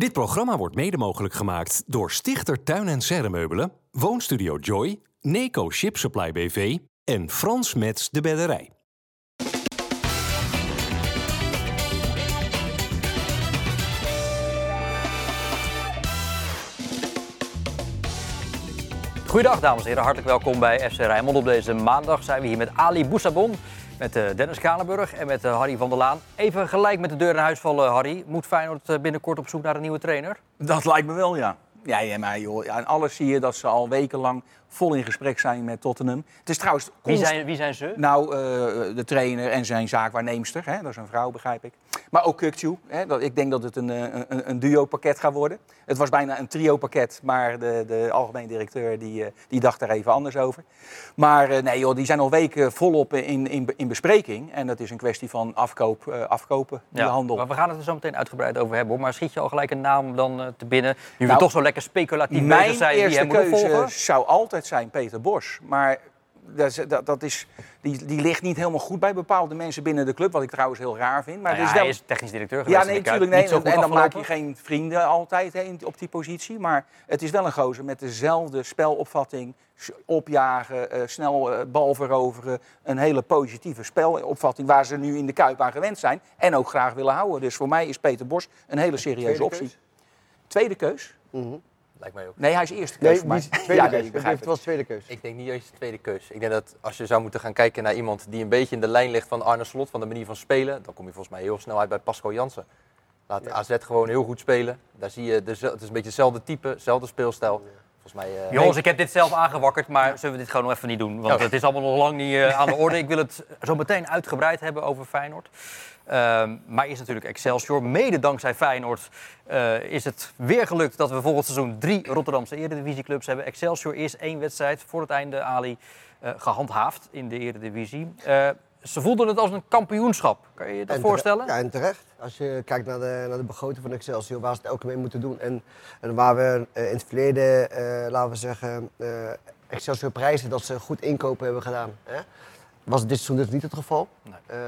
Dit programma wordt mede mogelijk gemaakt door Stichter Tuin en Serremeubelen, Woonstudio Joy, Neco Ship Supply BV en Frans Mets de Bedderij. Goedendag dames en heren, hartelijk welkom bij FC Rijnmond. Op deze maandag zijn we hier met Ali Boussabon, met eh, Dennis Kalenburg en met eh, Harry van der Laan. Even gelijk met de deur in huis vallen, Harry. Moet Feyenoord eh, binnenkort op zoek naar een nieuwe trainer? Dat lijkt me wel, ja. Ja, ja maar joh, ja, en alles zie je dat ze al wekenlang vol in gesprek zijn met Tottenham. Het is trouwens... Wie zijn, wie zijn ze? Nou, eh, de trainer en zijn zaakwaarneemster. Hè? Dat is een vrouw, begrijp ik. Maar ook Kukcu. Ik denk dat het een, eh, een, een duo-pakket gaat worden. Het was bijna een trio-pakket, maar de, de algemeen directeur die, eh, die dacht daar even anders over. Maar nee joh, die zijn al weken volop in, in, in bespreking. En dat is een kwestie van afkoop, afkopen, in de handel. maar we gaan het er zo meteen uitgebreid over hebben. Hoor. Maar schiet je al gelijk een naam dan te binnen? Nu we Nou, toch zo lekker speculatief Mijn bezig zijn wie eerste keuze zou altijd zijn Peter Bos. Maar dat, is- dat, dat is, die, die ligt niet helemaal goed bij bepaalde mensen binnen de club. Wat ik trouwens heel raar vind. Maar Nou ja, wel... hij is technisch directeur geweest ja, nee, natuurlijk. Nee, Niet zo en, en dan maak je geen vrienden altijd hè, in- op die positie. Maar het is wel een gozer met dezelfde spelopvatting. Opjagen, eh, snel eh, bal veroveren. Een hele positieve spelopvatting waar ze nu in de Kuip aan gewend zijn. En ook graag willen houden. Dus voor mij is Peter Bos een hele serieuze Tweede optie. keus? Tweede keus? Lijkt mij ook. Nee, hij is eerste keus Nee, voor mij. niet tweede ja, keus. ik Ik begrijp het het. was tweede keus. Ik denk niet eens de tweede keus. Ik denk dat als je zou moeten gaan kijken naar iemand die een beetje in de lijn ligt van Arne Slot, van de manier van spelen, dan kom je volgens mij heel snel uit bij Pascal Jansen. Laat Ja. AZ gewoon heel goed spelen. Daar zie je, het is een beetje hetzelfde type, hetzelfde speelstijl. Volgens mij... eh, Jongens, ik heb dit zelf aangewakkerd, maar zullen we dit gewoon nog even niet doen? Want het is allemaal nog lang niet eh, aan de orde. Ik wil het zo meteen uitgebreid hebben over Feyenoord. Ehm, maar is natuurlijk Excelsior. Mede dankzij Feyenoord eh, is het weer gelukt dat we volgend seizoen drie Rotterdamse Eredivisieclubs hebben. Excelsior is één wedstrijd voor het einde, Ali, eh, gehandhaafd in de Eredivisie. Ze voelden het als een kampioenschap. Kan je je dat En voorstellen? Ja, en terecht. Als je kijkt naar de, naar de begroting van Excelsior, waar ze het elke mee moeten doen. En, en waar we eh, in het verleden, eh, laten we zeggen, eh, Excelsior prijzen dat ze goed inkopen hebben gedaan. Hè? Was dit seizoen dus niet het geval. Nee.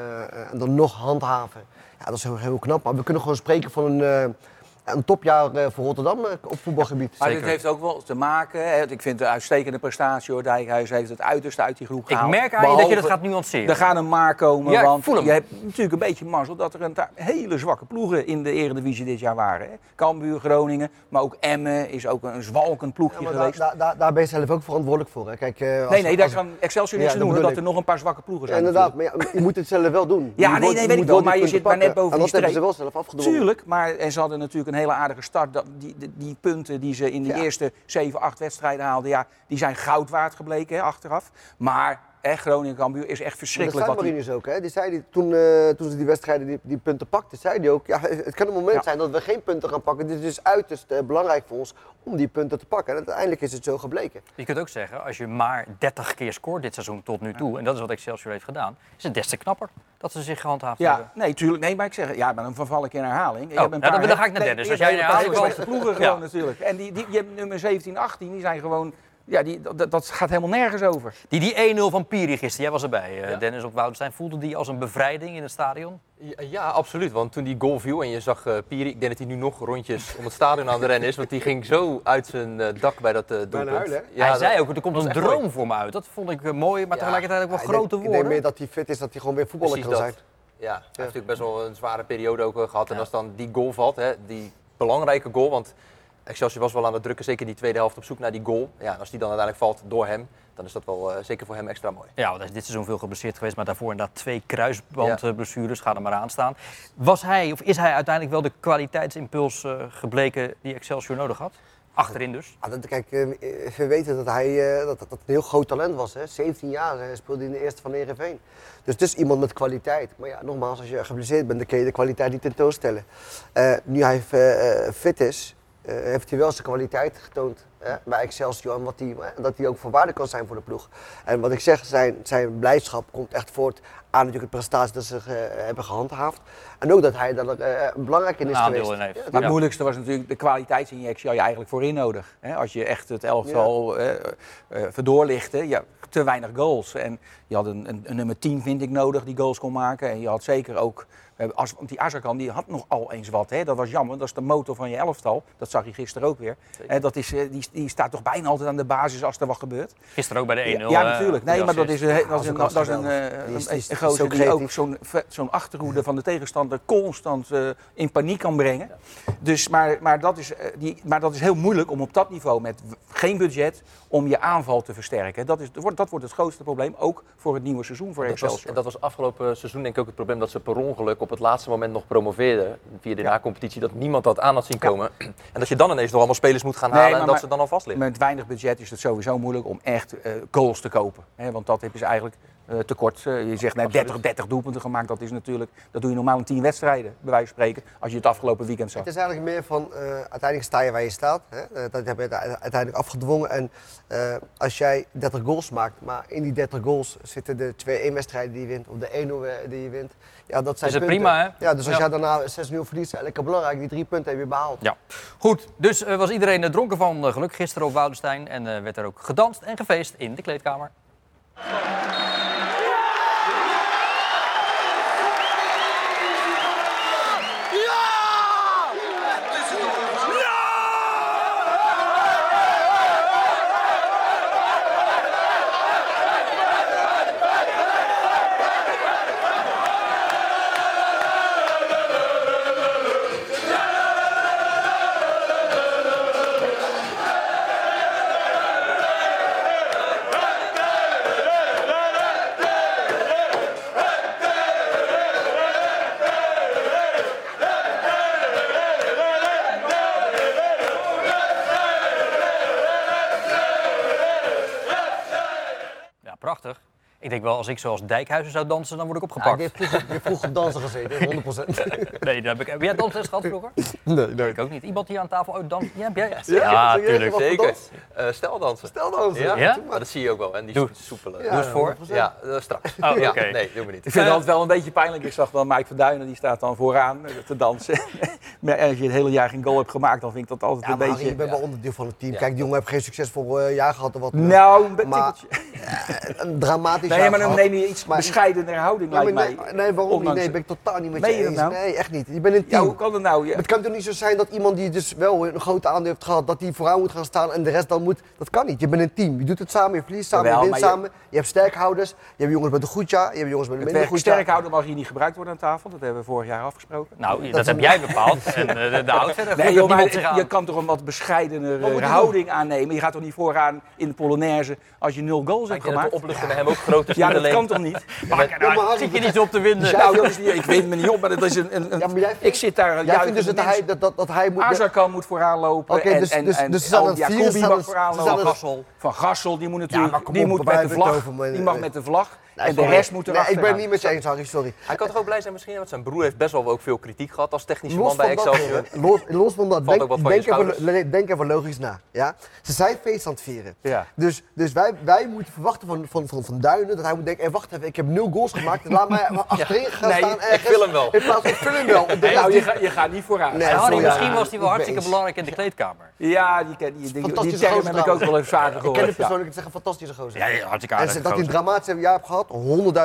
En dan nog handhaven. Ja, dat is heel, heel knap. Maar we kunnen gewoon spreken van een, een topjaar eh, voor Rotterdam eh, op voetbalgebied. Maar Zeker. dit heeft ook wel te maken, hè, ik vind het een uitstekende prestatie hoor. Dijkhuis heeft het uiterste uit die groep Ik gehaald. merk aan je dat je dat gaat nuanceren. Er gaat een maar komen, Ja, ik want voel hem. je hebt natuurlijk een beetje mazzel dat er een hele zwakke ploegen in de Eredivisie dit jaar waren. Hè. Cambuur, Groningen, maar ook Emmen is ook een zwalkend Ja, ploegje geweest. daar, daar, daar ben je zelf ook verantwoordelijk voor. Hè. Kijk, eh, als- nee, nee, daar als- kan Excelsior Ja, niks aan dat doen, dat er ik. nog een paar zwakke ploegen Ja, zijn. inderdaad, maar ja, je moet het zelf wel doen. Ja, Je nee, moet- nee, weet ik wel, maar je zit maar net boven En die dat hebben ze streep. wel zelf afgedwongen. Tuurlijk, maar en ze hadden natuurlijk een hele aardige start. Dat, die, die, die punten die ze in de Ja. eerste 7, 8 wedstrijden haalden, ja, die zijn goud waard gebleken hè, achteraf. Maar hè, Groningen Cambuur is echt Maar dat verschrikkelijk. zei Wat die, Marinus ook. Hè? Die zei die, toen, eh, toen ze die wedstrijden die, die punten pakten, zei hij ook... Ja, het kan een moment Ja. zijn dat we geen punten gaan pakken. Dit is dus uiterst eh, belangrijk voor ons om die punten te pakken. En uiteindelijk is het zo gebleken. Je kunt ook zeggen, als je maar 30 keer scoort dit seizoen tot nu toe, en dat is wat Excelsior heeft gedaan, is het des te knapper dat ze zich gehandhaafd ja, hebben. nee, tuurlijk. Nee, maar ik zeg, ja, maar dan verval ik in herhaling. Ik Oh, heb een nou, dan- dan ga ik naar nee, Dennis. je Als hebt jij in herhaling ploegen gewoon natuurlijk. En die, die, je hebt nummer 17, 18, die zijn gewoon... Ja, die, dat, dat gaat helemaal nergens over. Die, die 1-0 van Piri gisteren, jij was erbij, eh, Ja. Dennis op Woudenstein, voelde die als een bevrijding in het stadion? Ja, ja, absoluut. Want toen die goal viel en je zag eh Piri, ik denk dat hij nu nog rondjes om het stadion aan het rennen is. Want die ging zo uit zijn eh, dak bij dat eh doelpunt. huilen? Ja, Hij dat- zei ook, er komt een droom mooi. voor me uit. Dat vond ik mooi, maar Ja. tegelijkertijd ook wel grote denk, Ik woorden. denk meer dat hij fit is, dat hij gewoon weer voetballer Precies kan dat. zijn. Ja, hij heeft natuurlijk best wel een zware periode ook eh, gehad. En als dan die goal valt, hè, die belangrijke goal, want Excelsior was wel aan het drukken, zeker in die tweede helft op zoek naar die goal. Ja, en als die dan uiteindelijk valt door hem, dan is dat wel eh, zeker voor hem extra mooi. Ja, want hij is dit seizoen veel geblesseerd geweest, maar daarvoor inderdaad twee kruisbandblessures. Ga er maar aan staan. Was hij, of is hij uiteindelijk wel de kwaliteitsimpuls eh, gebleken die Excelsior nodig had? Achterin dus. Ja, dat, kijk, eh, we weten dat hij eh, dat, dat, dat een heel groot talent was. Hè? 17 jaar speelde hij in de eerste van Ereveen. Dus het is iemand met kwaliteit. Maar ja, nogmaals, als je geblesseerd bent, dan kun je de kwaliteit niet tentoonstellen. Eh, nu hij fit is, eh, heeft hij wel zijn kwaliteit getoond hè, bij Excelsior. En wat hij, dat hij ook van waarde kan zijn voor de ploeg. En wat ik zeg, zijn, zijn blijdschap komt echt voort aan natuurlijk de prestatie dat ze eh, hebben gehandhaafd. En ook dat hij daar eh, belangrijk in is Een aandeel geweest. in heeft. Ja, Maar Ja. het moeilijkste was natuurlijk de kwaliteitsinjectie had je eigenlijk voorin nodig. Hè? Als je echt het elftal eh, verdoorlichtte, ja, te weinig goals. En je had een, een, een nummer 10 vind ik nodig die goals kon maken. En je had zeker ook, eh, als, want die Azarkan die had nog al eens wat. Hè? Dat was jammer, dat is de motor van je elftal. Dat zag je gisteren ook weer. Eh, dat is, eh, die, die staat toch bijna altijd aan de basis als er wat gebeurt. Gisteren ook bij de 1-0. Ja, natuurlijk. Nee, maar dat is, dat is een, dat is een, eh, een, gozer die ook zo'n zo'n achterhoede van de tegenstander constant eh, in paniek kan brengen. Dus, maar, maar, dat is, die, maar dat is heel moeilijk om op dat niveau met geen budget om je aanval te versterken. Dat, is, dat wordt- dat wordt het grootste probleem, ook voor het nieuwe seizoen voor Dat was, Excelsior. dat was afgelopen seizoen denk ik ook het probleem dat ze per ongeluk op het laatste moment nog promoveerden via de na-competitie. Dat niemand dat aan had zien komen. En dat je dan ineens nog allemaal spelers moet gaan Nee, halen maar- en dat maar- ze dan al vast liggen. Met weinig budget is het sowieso moeilijk om echt eh, goals te kopen. Hè? Want dat heb je ze eigenlijk tekort. Eh, je zegt net 30, 30 doelpunten gemaakt. Dat is natuurlijk, dat doe je normaal in 10 wedstrijden, bij wijze van spreken. Als je het afgelopen weekend zag. Het is eigenlijk meer van, eh, uiteindelijk sta je waar je staat. Hè? Eh, dat heb je uite- uiteindelijk afgedwongen. En eh, als jij 30 goals maakt, maar in die 30 goals zitten de 2-1 wedstrijden die je wint, of de 1-0 we- die je wint. Ja, dat zijn Is het punten. prima, hè? Ja, dus als Ja. jij daarna 6-0 verliest, is het lekker belangrijk. Die drie punten heb je behaald. Ja, goed. Dus eh, was iedereen eh, dronken van eh, geluk gisteren op Woudenstein. En eh, werd er ook gedanst en gefeest in de kleedkamer. Ik denk wel, als ik zoals Dijkhuizen zou dansen, dan word ik Ja, opgepakt. ik heb vroeger, ik heb vroeger op dansen gezeten, 100%. Nee, dat heb ik... Heb jij dansles gehad vroeger? nee, nee. Ik ook niet. Iemand hier aan tafel uit dans? Ja, heb jij? Ja, serieus? tuurlijk. Wat voor Zeker. dans? Eh steldansen. Stel dansen. Ja? Ja? Maar dat zie je ook wel. En die Doe. soepelen. Ja, Doe eens voor. 100%. Ja, eh, straks. Oh, ja, oké. Nee, doen we niet. Ik vind het Eh, altijd wel een beetje pijnlijk. Ik zag dan Mike Verduinen, die staat dan vooraan eh, te dansen. maar als je het hele jaar geen goal hebt gemaakt, dan vind ik dat altijd Ja, een maar beetje... Harry, je bent wel onderdeel van het team. Ja. Kijk, die jongen heeft geen succesvol jaar gehad of wat. Nou, een Maar-. Een dramatisch Nee, maar dan neem je iets Maar- bescheidener houding, Ja, lijkt nee, mij. nee, waarom niet? Nee, ben ik totaal niet met Meen je eens. nou? Nee, echt niet. Je bent een Ja, team. hoe kan dat nou? Ja, Het kan toch niet zo zijn dat iemand die dus wel een grote aandeel heeft gehad, dat die vooraan moet gaan staan en de rest dan moet. Dat kan niet. Je bent een team. Je doet het samen, je verliest samen, Jawel, je wint je- samen. Je hebt sterkhouders, je hebt jongens met een goed jaar, je hebt jongens met een minder goed sterk jaar. houden mag hier niet gebruikt worden aan tafel. Dat hebben we vorig jaar afgesproken. Nou, dat, heb een- jij bepaald. En eh, de, de. Nee, maar je kan toch een wat bescheidener Wat moet je houding aannemen. Je gaat toch niet vooraan in de Polonaise als je nul goals hebt de gemaakt? opluchting bij hem ook groot Ja, dat kan toch niet? Maar. Harry, Zit je niet op te winnen? Nou, dat is niet, ik weet me niet op, maar dat is een... een, een- Ja, maar jij vindt- ik zit daar... Jij vindt dus dat hij, dat, dat, dat hij moet... Azarkan moet vooraan lopen Oké, en, dus- en, dus- en dus lopen. aan- Gassel. Van Gassel, die moet Ja, natuurlijk maar kom die op, moet met de vlag. Die mag met de vlag. En de rest moet Nee, ik ben het niet met je eens, Harry, sorry. Hij kan toch ook blij zijn misschien, want zijn broer heeft best wel ook veel kritiek gehad als technische Los man bij Excelsior. los, los van dat, denk, ook wat van je denk, even, denk even logisch na. Ja? Ze zijn feest aan het vieren. Ja. Dus, dus wij, wij moeten verwachten van, van, van, van Duinen dat hij moet denken, hey, wacht even, ik heb nul goals gemaakt, laat mij maar achterin gaan Nee, staan ik wil hem wel. In plaats van, ik wil hem wel. Nou, je, je gaat niet vooraan. Nee, Harry, sorry, misschien ja, was hij wel ik hartstikke eens. belangrijk in de kleedkamer. Ja, die, ken- die, die, die, term heb ik ook wel eens vaker Ik ken hem gehoord. persoonlijk, het zeggen fantastische gozer. Ja, ja, hartstikke en aardig. ze- dat hij een dramatische jaar gehad,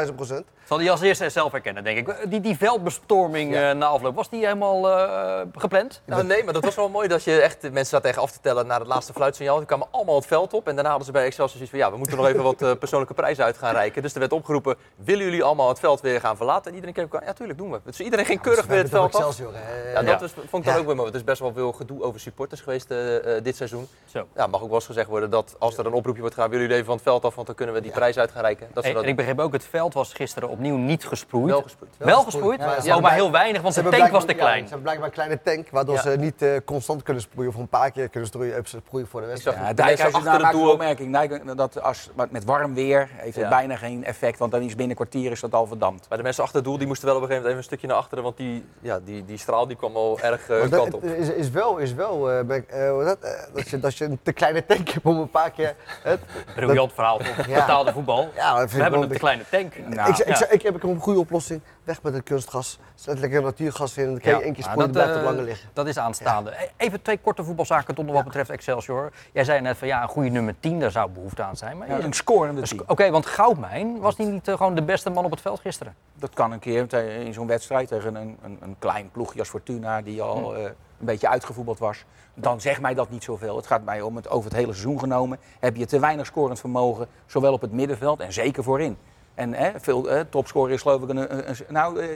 100.000 procent. Zal hij als eerste zelf herkennen, denk ik. Die, die veldbestorming eh, na afloop, was die helemaal eh, gepland? Nou, nee, maar dat was wel mooi dat je echt mensen zat tegen af te tellen naar het laatste fluitsignaal. Die kwamen allemaal het veld op en daarna hadden ze bij Excelsior zoiets van ja, we moeten nog even wat eh, persoonlijke prijzen uit gaan reiken. Dus er werd opgeroepen, willen jullie allemaal het veld weer gaan verlaten? En iedereen keek elkaar, ja tuurlijk doen we. Dus iedereen ging keurig weer het veld af. Excelsior. Ja, dat Ja. is, vond ik dan Ja. ook weer mooi. Er is best wel veel gedoe over supporters geweest dit seizoen. Zo. Ja, mag ook wel eens gezegd worden dat als er een oproepje wordt gedaan, willen jullie even van het veld af, want dan kunnen we die prijs uit gaan reiken. Dat ze Hey, dat en ik begreep ook, het veld was gisteren opnieuw niet gesproeid. wel gesproeid. Wel gesproeid? Ja, ja. Oh, maar heel weinig, want Ze de tank was te klein. ze hebben blijkbaar een kleine tank, waardoor Ja. ze niet eh, constant kunnen sproeien. Of een paar keer kunnen sproeien, sproeien voor de wedstrijd. Ja, de achter daar doel een ook opmerking. Dat als, met warm weer heeft het bijna geen effect, want dan is binnen een kwartier is dat al verdampt. Maar de mensen achter het doel die moesten wel op een gegeven moment even een stukje naar achteren, want die, ja, die, die straal die kwam al erg eh, kant op. is, is wel, is wel hoe dat, dat, je, je een te kleine tank hebt om een paar keer... Het, Briljant verhaal, toch? Ja. Betaalde voetbal. ja, We hebben een de kleine tank. Nou, ik, ik, ik, ik heb een goede oplossing. Weg met het kunstgas. Zet lekker natuurgas in. En dan kan je Ja. één keer spoelen, dat, blijft het eh, langer liggen. Dat is aanstaande. E- Even twee korte voetbalzaken tot nog wat betreft Excelsior. Jij zei net van ja, een goede nummer 10, daar zou behoefte aan zijn. Maar Ja, een scorende team. Oké, want Goudmijn, was die niet eh, gewoon de beste man op het veld gisteren? Dat kan een keer in zo'n wedstrijd tegen een, een, een klein ploegje als Fortuna, die al Hm. eh, een beetje uitgevoetbald was. Dan zegt mij dat niet zoveel. Het gaat mij om het over het hele seizoen genomen. Heb je te weinig scorend vermogen, zowel op het middenveld en zeker voorin. En hè, veel eh, topscorer is geloof ik een, een, nou, eh,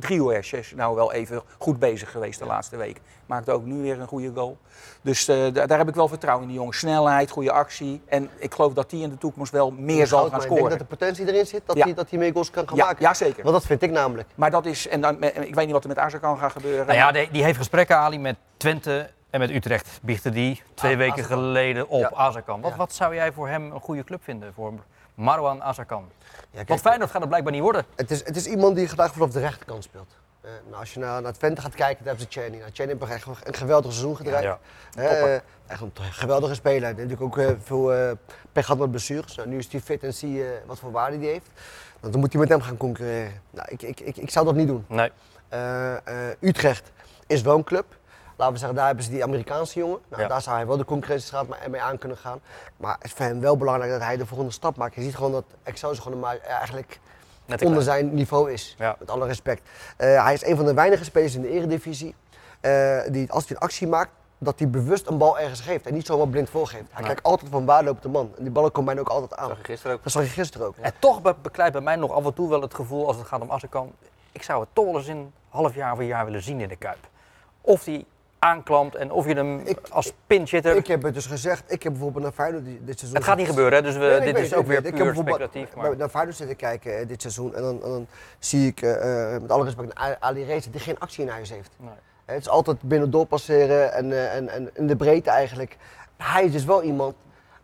Driehoers is nou wel even goed bezig geweest de laatste week. Maakte ook nu weer een goede goal. Dus eh, da- daar heb ik wel vertrouwen in die jongen. Snelheid, goede actie. En ik geloof dat die in de toekomst wel meer zal gaan Ik denk dat scoren. de potentie erin zit, dat Ja. hij dat hij meer goals kan gaan Ja, maken. ja, zeker. Want dat vind ik namelijk. Maar dat is, en dan, eh, ik weet niet wat er met Azarkan gaat gebeuren. Nou ja, die, die heeft gesprekken, Ali, met Twente en met Utrecht. Biechtte die twee Ah, weken Azarkan. geleden op Ja. Azarkan. Wat, Ja. wat zou jij voor hem een goede club vinden? Voor Marwan Azarkan? Ja, kijk, Want Feyenoord gaat het blijkbaar niet worden. het, is, het is iemand die graag vanaf de rechterkant speelt. Eh, nou, als je naar, naar Twente gaat kijken, dan hebben ze Channing. Nou, Channing heeft echt een geweldig seizoen gedraaid. Ja. Eh, echt een geweldige speler. Hij heeft natuurlijk ook eh, veel pech gehad met blessures. Nou, nu is hij fit en zie je wat voor waarde hij heeft. Nou, dan moet hij met hem gaan concurreren. Nou, ik, ik, ik, ik zou dat niet doen. Nee. Utrecht is wel een club. Laten we zeggen, daar hebben ze die Amerikaanse jongen. Nou, Ja. Daar zou hij wel de concurrentiestraat mee- aan kunnen gaan. Maar het is voor hem wel belangrijk dat hij de volgende stap maakt. Je ziet gewoon dat Excelsior gewoon maar eigenlijk Net onder zijn niveau is. Ja. Met alle respect. Eh, hij is een van de weinige spelers in de eredivisie eh, die als hij een actie maakt, dat hij bewust een bal ergens geeft. En niet zomaar blind voorgeeft. Hij Nee. kijkt altijd van waar loopt de man. En die ballen komen bijna ook altijd aan. zag je gisteren ook. Dat zag je gisteren ook. En toch be- beklijft bij mij nog af en toe wel het gevoel als het gaat om Azarkan. Ik zou het toch wel eens in half jaar of een jaar willen zien in de Kuip. Of die aanklampt en of je hem Ik- als pinchitter... Ik heb het dus gezegd, ik heb bijvoorbeeld naar Feyenoord dit seizoen... het gaat niet gebeuren, hè, dus we, Nee, dit weet is ook weer weet het. Ik heb puur speculatief. Maar... naar Feyenoord zitten kijken eh, dit seizoen en dan, en dan zie ik eh, eh, met alle respect Ali Reza die geen actie in huis heeft. Nee. Het is altijd binnen doorpasseren en, en, en in de breedte eigenlijk. Hij is dus wel iemand,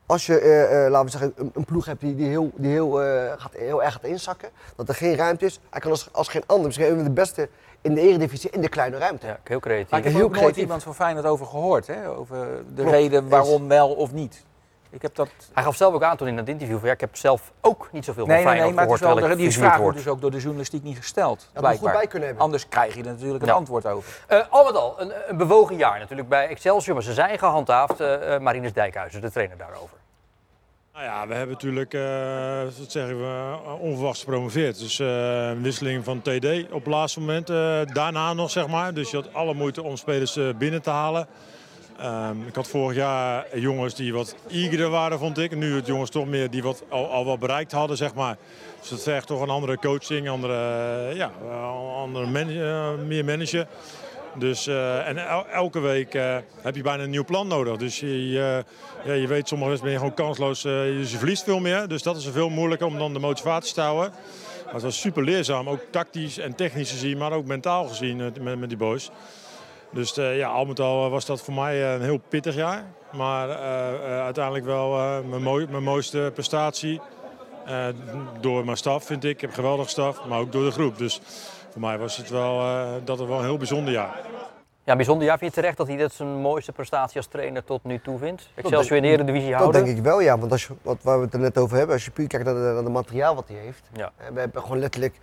als je, laten we zeggen, een, een ploeg hebt die, die, heel, die heel, gaat, heel erg gaat inzakken, dat er geen ruimte is. Hij kan als, als geen ander, misschien een van de beste in de eredivisie in de kleine ruimte. Ja, heel creatief. Maar ik heb Heel ook nooit creatief. iemand van Feyenoord over gehoord, hè? over de Klopt. reden waarom wel of niet. Ik heb dat... Hij gaf zelf ook aan toen in dat interview van ja, ik heb zelf ook niet zoveel Nee, van nee, nee, Feyenoord maar het is gehoord, wel, die vraag wordt word. dus ook door de journalistiek niet gesteld, Had er goed bij kunnen hebben. Anders krijg je er natuurlijk een Ja. antwoord over. Eh, al met al, een, een bewogen jaar natuurlijk bij Excelsior, maar ze zijn gehandhaafd. eh eh, Marinus Dijkhuizen, de trainer daarover. Nou ja, we hebben natuurlijk, wat zeggen we, eh, onverwachts gepromoveerd. Dus eh, wisseling van TD op het laatste moment. daarna nog, zeg maar. Dus je had alle moeite om spelers binnen te halen. Ehm, ik had vorig jaar jongens die wat eagerder waren, vond ik. Nu het jongens toch meer die wat, al, al wat bereikt hadden, zeg maar. Dus dat vergt toch een andere coaching, andere, ja, andere meer manager. Dus, eh, en el- elke week eh, heb je bijna een nieuw plan nodig. Dus je, ja, je weet, sommige mensen ben je gewoon kansloos. eh, je verliest veel meer. Dus dat is veel moeilijker om dan de motivatie te houden. Maar het was super leerzaam. Ook tactisch en technisch gezien, maar ook mentaal gezien met, met die boys. Dus ja, al met al was dat voor mij een heel pittig jaar. Maar uiteindelijk wel mijn, mijn mooiste prestatie. Door mijn staf vind ik. Ik heb een geweldige staf, maar ook door de groep. Dus voor mij was het wel, eh, dat het wel een heel bijzonder jaar. Ja, bijzonder jaar. Vind je terecht dat hij dit zijn mooiste prestatie als trainer tot nu toe vindt? Excelsior in de Eredivisie Dat houden? denk ik wel, ja. Want als je, wat, waar we het er net over hebben, als je puur kijkt naar het materiaal wat hij heeft. Ja. eh, We hebben gewoon letterlijk...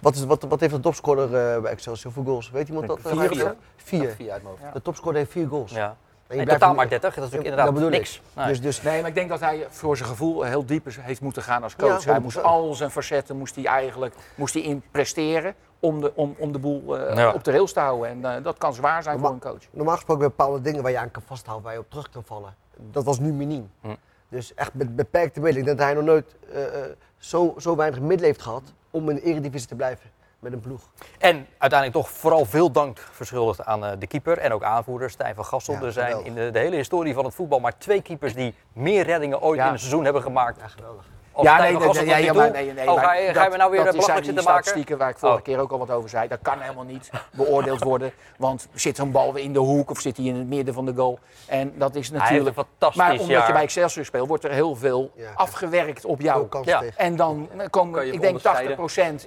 Wat, is, wat, wat heeft de topscorer eh, bij Excelsior voor goals? Weet iemand dat? Vier zo? Vier. Vier uit mijn hoofd. De topscorer heeft vier goals. Ja. En En totaal maar 30, dat is natuurlijk inderdaad dat bedoel niks. ik. Nee. Dus, dus Nee, maar ik denk dat hij voor zijn gevoel heel diep is- heeft moeten gaan als coach. Ja, hij moest 100%. al zijn facetten moest hij eigenlijk moest hij in presteren om de, om, om de boel eh, Ja. op de rails te houden. En eh, dat kan zwaar zijn voor een coach. normaal gesproken je bepaalde dingen waar je aan kan vasthouden, waar je op terug kan vallen. Dat was nu miniem. Hm. Dus echt met beperkte middelen. Ik denk dat hij nog nooit eh, eh, zo, zo weinig middelen heeft gehad om in de eredivisie te blijven met een ploeg. En uiteindelijk toch vooral veel dank verschuldigd aan eh, de keeper en ook aanvoerder Stijn van Gassel. Ja, er zijn geweldig. in de, de hele historie van het voetbal maar twee keepers die meer reddingen ooit Ja. in een seizoen hebben gemaakt. Ja, geweldig. Van Gassel tot nu toe. maar nee, nee, oh, maar ga je, ga je nou weer dat belachelijk zijn die zitten maken? statistieken waar ik vorige Oh. keer ook al wat over zei. Dat kan helemaal niet beoordeeld worden. Want zit een bal weer in de hoek of zit hij in het midden van de goal? En dat is Hij heeft natuurlijk... een fantastisch Maar omdat jaar. je bij Excelsior speelt, wordt er heel veel Ja. afgewerkt op jou. Ja. En dan komen, ik denk onderscheiden.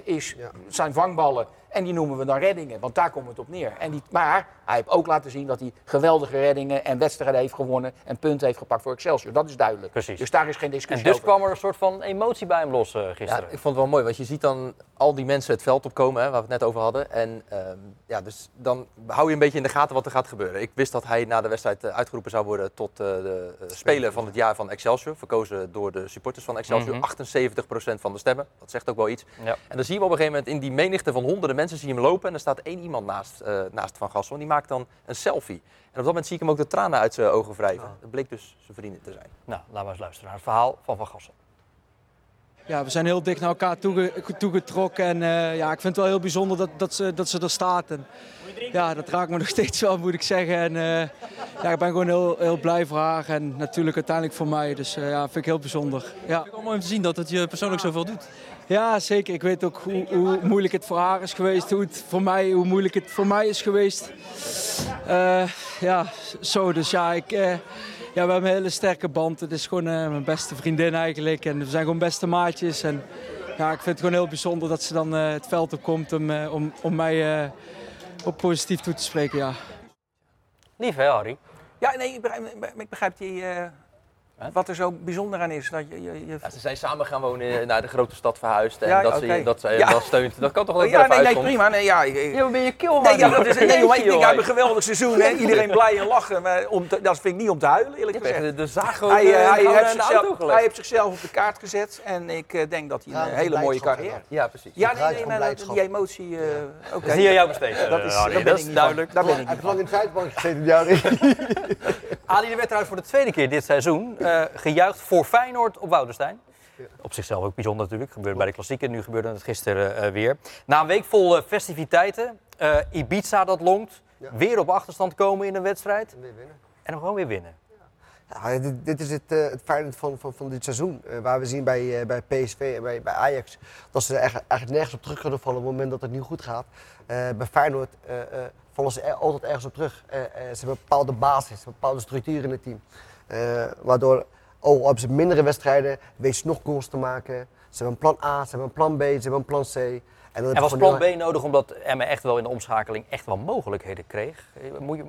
80% is, Ja. zijn vangballen. En die noemen we dan reddingen, want daar komt het op neer. En die, maar hij heeft ook laten zien dat hij geweldige reddingen en wedstrijden heeft gewonnen en punten heeft gepakt voor Excelsior. Dat is duidelijk. Precies. Dus daar is geen En discussie dus over. kwam er een soort van emotie bij hem los eh, Ja, gisteren. ik vond het wel mooi, want je ziet dan al die mensen het veld opkomen, hè, waar we het net over hadden. En ehm, ja, dus dan hou je een beetje in de gaten wat er gaat gebeuren. Ik wist dat hij na de wedstrijd eh, uitgeroepen zou worden tot eh, de eh, speler van het jaar van Excelsior. Verkozen door de supporters van Excelsior. Mhm. 78% van de stemmen. Dat zegt ook wel iets. Ja. En dan zien we op een gegeven moment in die menigte van honderden mensen zie je hem lopen. En er staat één iemand naast, eh, naast Van Gassel. En die maakt dan een selfie. En op dat moment zie ik hem ook de tranen uit zijn ogen wrijven. Dat bleek dus zijn vrienden te zijn. Nou, laten we eens luisteren naar het verhaal van Van Gassel. Ja, we zijn heel dicht naar elkaar toege- toegetrokken. En eh, ja, ik vind het wel heel bijzonder dat, dat, ze, dat ze er staat. En, ja, dat raakt me nog steeds wel, moet ik zeggen. En eh, ja, ik ben gewoon heel, heel blij voor haar. En natuurlijk uiteindelijk voor mij. Dus eh, ja, vind ik heel bijzonder. Ja. Het is mooi om te zien dat het je persoonlijk zoveel doet. ja, zeker. Ik weet ook hoe, hoe moeilijk het voor haar is geweest. Hoe, het voor mij, hoe moeilijk het voor mij is geweest. Ja, zo. Dus ja, ik... ja, we hebben een hele sterke band. Het is gewoon eh, mijn beste vriendin eigenlijk. En we zijn gewoon beste maatjes. En ja, ik vind het gewoon heel bijzonder dat ze dan eh, het veld op komt om, eh, om, om mij eh, op positief toe te spreken. Ja. Lief hè, Harry? Ja, nee, ik begrijp, ik begrijp die, eh, wat er zo bijzonder aan is. Dat je, je, je... Ja, ze zijn samen gaan wonen naar de grote stad verhuisd. En Ja, dat, ze, dat ze Ja. wel steunt. Dat kan toch wel Oh, ja, even nee, nee, prima. Nee, ja, ik- ik- Ja, wat ben je kil, Nee, ja, dat is, nee, maar ik denk, hij heeft een geweldig. seizoen. Hè? Iedereen blij en lachen. Maar om te- dat vind ik niet om te huilen, eerlijk Je gezegd. de, de zaag gewoon Hij, eh, eh, hij, heeft zichzelf, hij heeft zichzelf op de kaart gezet. En ik eh, denk dat hij een hele mooie carrière ja. heeft. Ja, precies. Ja, Het nee, nee, maar die emotie... eh oké. Dat is aan jou besteed, Dat eh, is, Harry. daar Dat ben is ik niet duidelijk. Van. Daar ben ik Hij heeft lang in de zijbank gezeten. Ali de werd trouwens voor de tweede keer dit seizoen eh, gejuicht voor Feyenoord op Woudenstein. Op zichzelf ook bijzonder natuurlijk. Gebeurde bij de klassieker, nu gebeurde het gisteren eh, weer. Na een week vol eh, festiviteiten, eh, Ibiza dat longt, Ja. weer op achterstand komen in een wedstrijd Weer winnen. en nog gewoon weer winnen. Ja, dit, dit is het, eh, het Feyenoord van, van, van dit seizoen. Eh, waar we zien bij, eh, bij PSV en bij, bij Ajax dat ze er eigenlijk, eigenlijk nergens op terug kunnen vallen op het moment dat het niet goed gaat. Eh, bij Feyenoord eh, eh, vallen ze er altijd ergens op terug. Eh, eh, ze hebben een bepaalde basis, een bepaalde structuur in het team. Eh, waardoor, oh, hebben ze mindere wedstrijden, weten ze nog goals te maken. Ze hebben een plan A, ze hebben een plan B, ze hebben een plan C. En, was plan B nodig omdat Emmen echt wel in de omschakeling echt wel mogelijkheden kreeg? Eh, Moet je,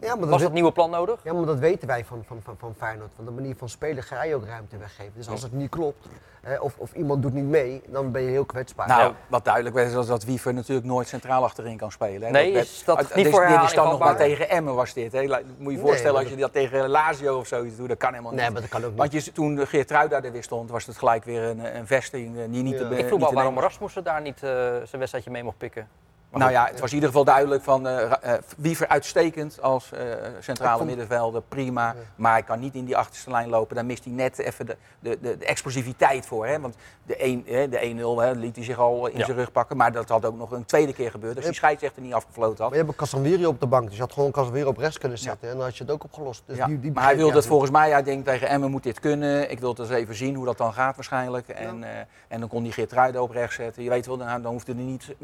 Ja, maar dat was dat nieuwe plan nodig? Ja, maar dat weten wij van, van, van, van Feyenoord. Van de manier van spelen ga je ook ruimte weggeven. Dus als het niet klopt, hè, of, of iemand doet niet mee, dan ben je heel kwetsbaar. Nou, Ja. wat duidelijk werd is dat- dat Wiever natuurlijk nooit centraal achterin kan spelen. Hè. Nee, werd- is dat niet dit, voor Dit is herhaling dan nog maar tegen Emmen was dit. Hè. Moet je je voorstellen als je dat tegen Lazio of zoiets doet, dat kan helemaal niet. nee, maar dat kan ook niet. Want je, toen Geertruida er weer stond, was het gelijk weer een, een vesting eh, die niet Ja. te Ik vroeg niet me af te waarom. Rasmussen daar niet eh, zijn wedstrijdje mee mocht pikken. Maar Nou ja, het was in ieder geval duidelijk van Ra- eh, Wiever uitstekend als eh, centrale vond- middenvelder, prima. Maar hij kan niet in die achterste lijn lopen. Daar mist hij net even de, de, de, de explosiviteit voor. Hè? Want de 1 hè, de 1-0 hè, liet hij zich al in Ja. zijn rug pakken. Maar dat had ook nog een tweede keer gebeurd. Dus die scheidsrechter niet afgefloten had. Maar je hebt Casemiro op de bank, dus je had gewoon Casemiro op rechts kunnen zetten. En dan had je het ook opgelost. Dus die, die maar hij wilde het begrijp volgens mij, hij denkt tegen Emmen moet dit kunnen. Ik wil het eens even zien hoe dat dan gaat waarschijnlijk. En, en dan kon hij Geertruiden op rechts zetten. Je weet wel, dan, dan hoefde hij niet...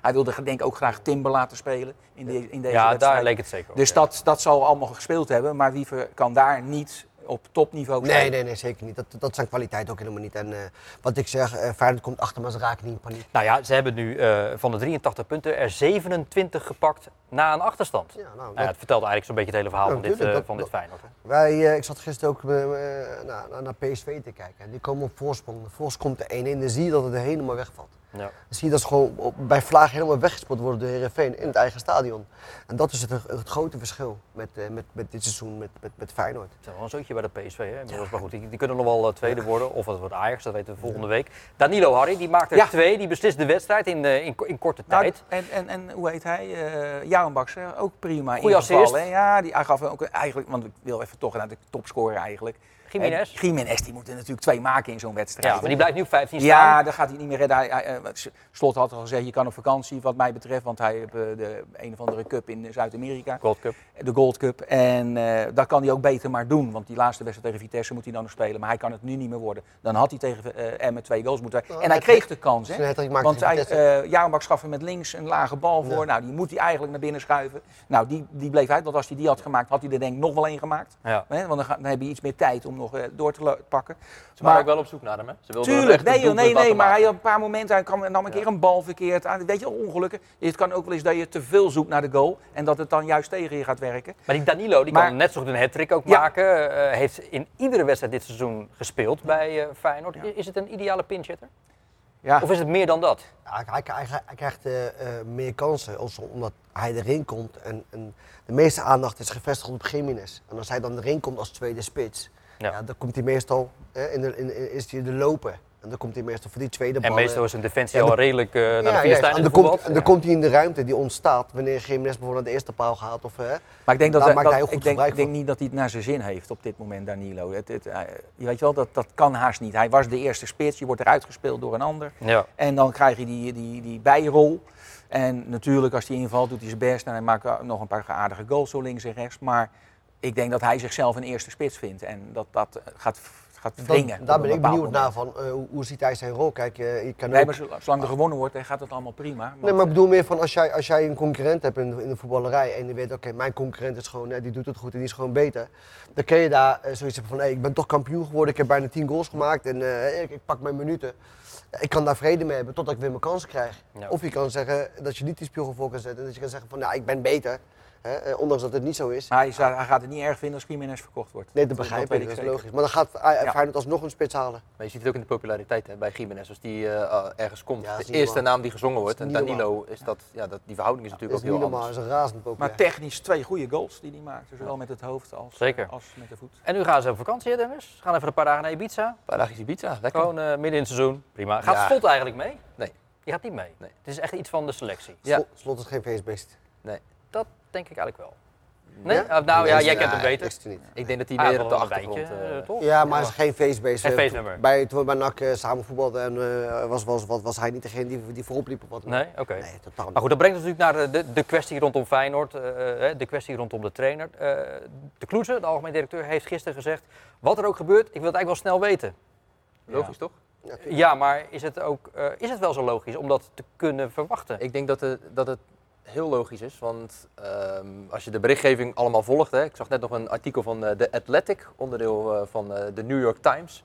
hij wilde denk ook graag Timber laten spelen in, de, in deze ja, wedstrijd. daar leek het zeker op. Dus ja. dat, dat zal allemaal gespeeld hebben. Maar Wiever kan daar niet op topniveau Nee, spelen. nee, nee, zeker niet. Dat, dat zijn kwaliteit ook helemaal niet. En eh, wat ik zeg, eh Feyenoord komt achter, maar ze raken niet in paniek. Nou ja, ze hebben nu eh, van de 83 punten er 27 gepakt na een achterstand. Ja, nou, Nou ja, dat- het vertelt eigenlijk zo'n beetje het hele verhaal Ja, van dit, dat- van dit Feyenoord. hè. Wij, eh, ik zat gisteren ook naar, naar- PSV te kijken. En die komen op voorsprong. De voorsprong komt de 1-1. Dan zie je dat het helemaal wegvalt. Ja. Dan zie je dat ze gewoon bij Vlaag helemaal weggespeeld worden door Heerenveen in het eigen stadion. En dat is het, het grote verschil met, eh, met, met dit seizoen met, met, met Feyenoord. Het is wel een zootje bij de PSV, hè? Maar goed, die, die kunnen nog wel eh, tweede worden. Of het wordt Ajax, dat weten we volgende week. Danilo Harry, die maakt er Ja. twee. Die beslist de wedstrijd in, eh, in, in korte Nou, tijd. en, en, en hoe heet hij? Uh, ook prima Goeie assist. hè? Ja, die, hij gaf ook eigenlijk, want ik wil even toch naar de topscorer eigenlijk. Jiménez. En Jiménez, die moet er natuurlijk twee maken in zo'n wedstrijd. Ja, maar die blijft nu op 15 staan. Ja, dat gaat hij niet meer redden. Hij, hij, eh, Slot had al gezegd, je kan op vakantie wat mij betreft, want hij heeft eh, de een of andere cup in Zuid-Amerika. Gold Cup. De Gold Cup. En eh dat kan hij ook beter maar doen. Want die laatste wedstrijd tegen Vitesse moet hij dan nog spelen. Maar hij kan het nu niet meer worden. Dan had hij tegen eh Emmen twee goals moeten Nou, En hij kreeg de kans. Hè? Want hij, eh Jarenbak gaf hem met links een lage bal voor. Ja. Nou, die moet hij eigenlijk naar binnen schuiven. Nou, die, die bleef uit. Want als hij die had gemaakt, had hij er denk ik nog wel één gemaakt. Ja. Want dan, ga- dan heb je iets meer tijd om nog nog eh, door te pakken. Ze waren ook wel op zoek naar hem, hè? Ze wilden hem Tuurlijk, nee, joh, nee, nee, maar hij had een paar momenten, hij kwam, nam een keer een bal verkeerd aan. Weet je, ongelukken. Het kan ook wel eens dat je te veel zoekt naar de goal en dat het dan juist tegen je gaat werken. Maar die Danilo die Maar- kan net zo goed een hat-trick ook Ja. maken. Eh, heeft in iedere wedstrijd dit seizoen gespeeld bij eh, Feyenoord. Ja. Is het een ideale pinchitter? Ja, Of is het meer dan dat? Ja, hij, hij, hij- hij krijgt eh, eh, meer kansen omdat hij erin komt. En, en de meeste aandacht is gevestigd op Jiménez. En als hij dan erin komt als tweede spits, Ja. ja. dan komt hij meestal eh, in de, in, in- is hij de lopen. En dan komt hij meestal voor die tweede En ballen. meestal is een defensie al de- redelijk eh naar de ja, juist. Filistijnen en dan, komt, gevoetbald. en dan komt hij in de ruimte die ontstaat wanneer Jiménez bijvoorbeeld naar de eerste paal gaat. Of, maar ik denk, dat, dat- hij ook goed ik denk, ik niet dat hij het naar zijn zin heeft op dit moment, Danilo. Het, het, je weet wel, dat, dat kan haast niet. Hij was de eerste spits, je wordt eruit gespeeld door een ander. Ja. En dan krijg je die, die, die bijrol. En natuurlijk, als hij invalt, doet hij zijn best. En hij maakt uh, nog een paar aardige goals zo links en rechts. Maar ik denk dat hij zichzelf een eerste spits vindt. En dat dat uh, gaat, gaat wringen. daar ben ik benieuwd naar van eh, hoe, hoe ziet hij zijn rol. Kijk, eh, je kan Nee, ook- maar zolang er gewonnen wordt, dan gaat het allemaal prima. Nee, Want, maar ik bedoel meer van als jij, als jij een concurrent hebt in de, in de voetballerij en je weet, oké, mijn concurrent is gewoon, eh, die doet het goed en die is gewoon beter. Dan kun je daar eh, zoiets hebben van, hey, ik ben toch kampioen geworden, ik heb bijna 10 goals gemaakt en eh, ik, ik pak mijn minuten. Ik kan daar vrede mee hebben totdat ik weer mijn kansen krijg. Ja. Of je kan zeggen dat je niet die spiegel voor kan zetten en dat je kan zeggen van, nou, ik ben beter. Hè, eh, ondanks dat het niet zo is. maar hij, zou- hij gaat het niet erg vinden als Jiménez verkocht wordt. Nee, dat begrijp ik, dat is logisch. Maar dan gaat eh, Ja. Feyenoord alsnog een spits halen. Maar je ziet het ook in de populariteit hè, bij Jiménez. Als die eh, uh, ergens komt, Ja, dat is de eerste normaal. naam die gezongen wordt. En Danilo, is dat, ja, dat, die verhouding is natuurlijk is ook heel normaal, anders. is razend populair. Maar technisch twee goede goals die hij maakt. Zowel met het hoofd als, Zeker. als met de voet. En nu gaan ze op vakantie, hè, Dennis? Gaan even een paar dagen naar Ibiza. Een paar dagjes Ibiza, lekker. Gewoon eh, midden in het seizoen. Prima. Gaat Ja. Slot eigenlijk mee? Nee. Die gaat niet mee. Nee. Het is echt iets van de selectie. Ja. Slot, slot is geen feestbeest. Dat denk ik eigenlijk wel. Nee? Ja? Uh, nou ja, jij kent hem beter. het niet. Ik denk dat hij Ah, meer op de achtergrond... wijntje, eh, eh, toch? Ja, maar hij is geen feestbeest. Geen Eh, feestnummer. Bij, toen we bij NAC eh, samen voetbalden en eh, was, was, was, was hij niet degene die, die voorop liep of wat. Nee? Oké. Nee, totaal niet. Maar goed, dat brengt ons natuurlijk naar de, de, de kwestie rondom Feyenoord, de kwestie rondom de trainer. Eh, de Kloeze, de algemeen directeur, heeft gisteren gezegd, wat er ook gebeurt, ik wil het eigenlijk wel snel weten. Logisch toch? Ja, Ja, maar is het, ook, eh, is het wel zo logisch om dat te kunnen verwachten? Ik denk dat het, dat het heel logisch is, want ehm, als je de berichtgeving allemaal volgt, hè, ik zag net nog een artikel van eh, The Athletic, onderdeel eh, van eh, de New York Times.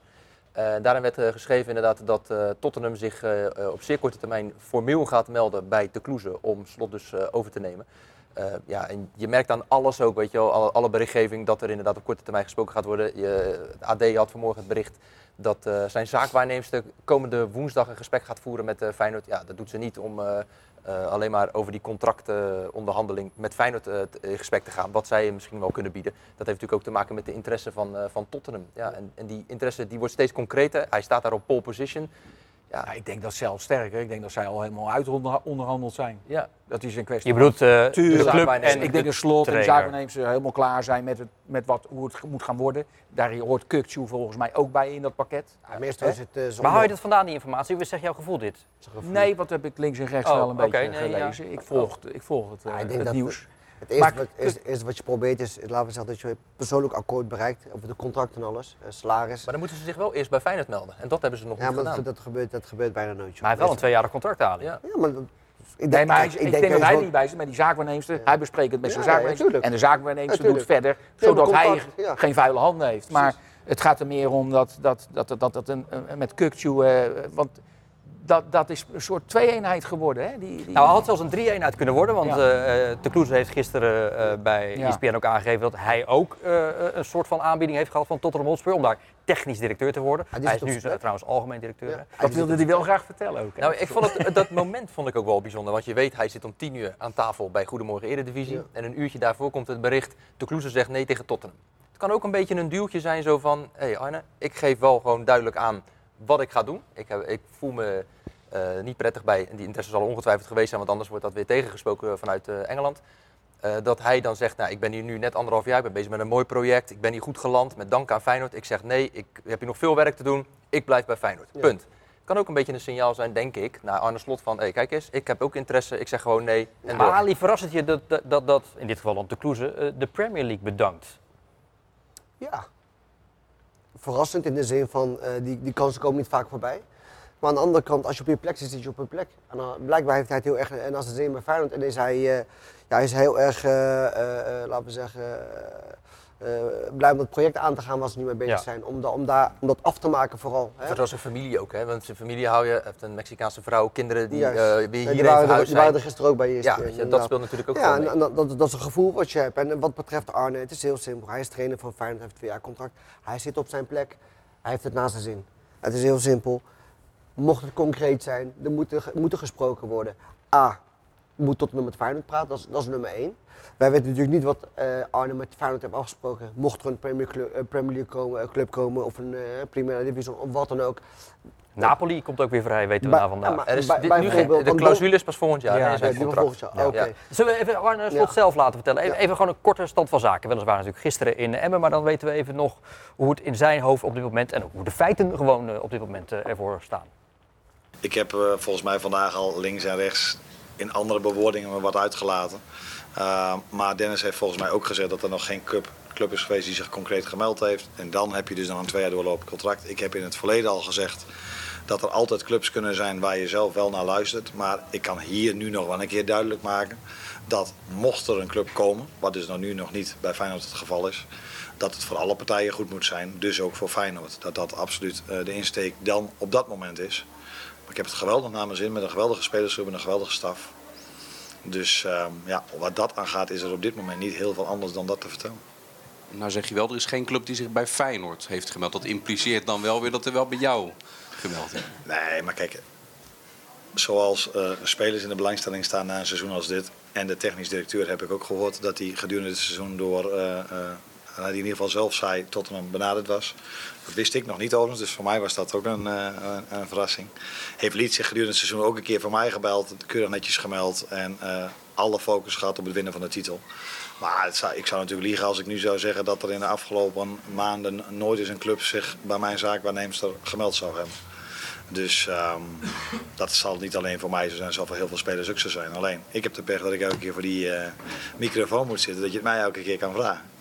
Daarin werd geschreven inderdaad dat Tottenham zich op zeer korte termijn formeel gaat melden bij de Kloeze om slot dus over te nemen. Ja, en je merkt aan alles ook, weet je wel, alle, berichtgeving dat er inderdaad op korte termijn gesproken gaat worden. Je, AD had vanmorgen het bericht dat zijn zaakwaarneemster komende woensdag een gesprek gaat voeren met Feyenoord. Ja, dat doet ze niet om eh, alleen maar over die contractonderhandeling met Feyenoord eh, in gesprek te gaan. Wat zij misschien wel kunnen bieden. Dat heeft natuurlijk ook te maken met de interesse van, eh, van Tottenham. Ja, en, en die interesse die wordt steeds concreter. Hij staat daar op pole position. Ja, Ja, ik denk dat zelfs sterker. Ik denk dat zij al helemaal uit onderhandeld zijn. ja. Dat is een kwestie. Je bedoelt eh, Tuurlijk. de club en ik denk dat slot en de zaakwaarnemers helemaal klaar zijn met, het, met wat, hoe het moet gaan worden. Daar hoort Kukcu volgens mij ook bij in dat pakket. Ja, meestal is het eh, Maar zondag. hou je dat vandaan, die informatie? Hoe zegt jouw gevoel dit? Nee, wat heb ik links en rechts Oh, wel een beetje nee, ja. gelezen. Ik, volg, ik volg het, eh, Ja, ik denk het dat nieuws. Het eerste, Maar- wat, wat je probeert is, laten we zeggen, dat je persoonlijk akkoord bereikt over de contract en alles, en salaris. Maar dan moeten ze zich wel eerst bij Feyenoord melden. En dat hebben ze nog Ja, niet maar gedaan. dat, dat, gebeurt, dat gebeurt bijna nooit. Maar hij heeft wel een tweejarig contract aan. Ja. Ja, maar dat- ik Nee, maar hij- ik, denk, dat hij wel- niet bij zit met die zaakwaarnemster. Hij bespreekt het met zijn Ja, ja, zaakwaarnemster. tuurlijk. en de zaakwaarnemster Ja, doet verder, Ja, maar zodat hij contact, ja. geen vuile handen heeft. Maar het gaat er meer om dat, dat, dat, dat, dat, dat een, een- met Kukcu, eh, want dat, dat is een soort twee-eenheid geworden. Hè? Die, die, Nou, hij had zelfs een 3-1 uit kunnen worden, want Ja. eh eh, de Kloeze heeft gisteren eh, bij Ja. ESPN ook aangegeven dat hij ook eh, een soort van aanbieding heeft gehad van Tottenham Hotspur om daar technisch directeur te worden. die hij is nu zijn trouwens algemeen directeur. Ja. hè. dat wilde hij wel graag vertellen ook. hè? Nou, ik vond het, dat moment vond ik ook wel bijzonder. Want je weet, hij zit om tien uur aan tafel bij Goedemorgen Eredivisie. Ja. En een uurtje daarvoor komt het bericht, de Kloeze zegt nee tegen Tottenham. Het kan ook een beetje een duwtje zijn zo van, hé hey Arne, ik geef wel gewoon duidelijk aan wat ik ga doen. Ik, heb, ik voel me eh, niet prettig bij, en die interesse zal ongetwijfeld geweest zijn, want anders wordt dat weer tegengesproken vanuit eh, Engeland. Eh, dat hij dan zegt, nou, ik ben hier nu net anderhalf jaar, ik ben bezig met een mooi project, ik ben hier goed geland, met dank aan Feyenoord. Ik zeg nee, ik heb hier nog veel werk te doen, ik blijf bij Feyenoord. Ja. Punt. Kan ook een beetje een signaal zijn, denk ik, naar Arne Slot van, hé, kijk eens, ik heb ook interesse, ik zeg gewoon nee. En Maar door. Ali, verrast het je dat, dat, dat, dat, in dit geval dan de Kloeze, eh, de Premier League bedankt? Ja. Verrassend in de zin van, eh, die, die kansen komen niet vaak voorbij. Maar aan de andere kant, als je op je plek zit, zit je op je plek. En dan, blijkbaar heeft hij het heel erg en als het zin bij Feyenoord. En is hij, eh, ja, hij is heel erg, eh, eh, eh, laten we zeggen, eh, eh, blij om dat project aan te gaan waar ze nu mee bezig Ja. zijn. Om, da- om, daar, om dat af te maken vooral. Hè? Zoals zijn familie ook, hè? want zijn familie hou je, heeft een Mexicaanse vrouw, kinderen die Juist. eh, weer Ja, die waren, er, die waren er gisteren ook bij je. Ja, je, dat speelt natuurlijk ook Ja, en, dat, dat, dat is een gevoel wat je hebt. En wat betreft Arne, het is heel simpel. Hij is trainer van Feyenoord, heeft twee jaar contract. Hij zit op zijn plek, hij heeft het naast zijn zin. Het is heel simpel. Mocht het concreet zijn, er moet er, moet er gesproken worden. A, moet Tottenham met Feyenoord praten, dat is, dat is nummer één. Wij weten natuurlijk niet wat eh, Arne met Feyenoord heeft afgesproken. Mocht er een Premier, Club, eh, Premier League komen, eh, club komen of een eh Premier Division of wat dan ook. Napoli komt ook weer vrij, weten we na vandaag. ja, Er is bij- dit nu de want clausule is pas volgend jaar, Ja, volgend jaar. Zullen we even Arne Slot Ja. zelf laten vertellen? Even, Ja. even gewoon een korte stand van zaken. Weliswaar natuurlijk gisteren in Emmen, maar dan weten we even nog hoe het in zijn hoofd op dit moment en hoe de feiten gewoon op dit moment ervoor staan. Ik heb eh, volgens mij vandaag al links en rechts in andere bewoordingen wat uitgelaten. Uh, maar Dennis heeft volgens mij ook gezegd dat er nog geen club, is geweest die zich concreet gemeld heeft. En dan heb je dus nog een twee jaar doorlopend contract. Ik heb in het verleden al gezegd dat er altijd clubs kunnen zijn waar je zelf wel naar luistert. Maar ik kan hier nu nog wel een keer duidelijk maken dat mocht er een club komen, wat dus nog nu nog niet bij Feyenoord het geval is, dat het voor alle partijen goed moet zijn. Dus ook voor Feyenoord. Dat dat absoluut eh, de insteek dan op dat moment is. Ik heb het geweldig naar mijn zin met een geweldige spelersgroep en een geweldige staf. Dus ehm, ja, wat dat aangaat is er op dit moment niet heel veel anders dan dat te vertellen. Nou zeg je wel, er is geen club die zich bij Feyenoord heeft gemeld. Dat impliceert dan wel weer dat er wel bij jou gemeld is. Nee, maar kijk, zoals eh, spelers in de belangstelling staan na een seizoen als dit. En de technisch directeur heb ik ook gehoord dat hij gedurende het seizoen door, eh, hij in ieder geval zelf zei, tot hem benaderd was. Dat wist ik nog niet overigens, dus voor mij was dat ook een, eh, een, verrassing. Heeft Lied zich gedurende het seizoen ook een keer voor mij gebeld, keurig netjes gemeld. En eh, alle focus gehad op het winnen van de titel. Maar zou, ik zou natuurlijk liegen als ik nu zou zeggen dat er in de afgelopen maanden nooit eens een club zich bij mijn zaakwaarnemster gemeld zou hebben. Dus ehm, dat zal niet alleen voor mij zo zijn, zal voor heel veel spelers ook zo zijn. Alleen, ik heb de pech dat ik elke keer voor die eh, microfoon moet zitten, dat je het mij elke keer kan vragen.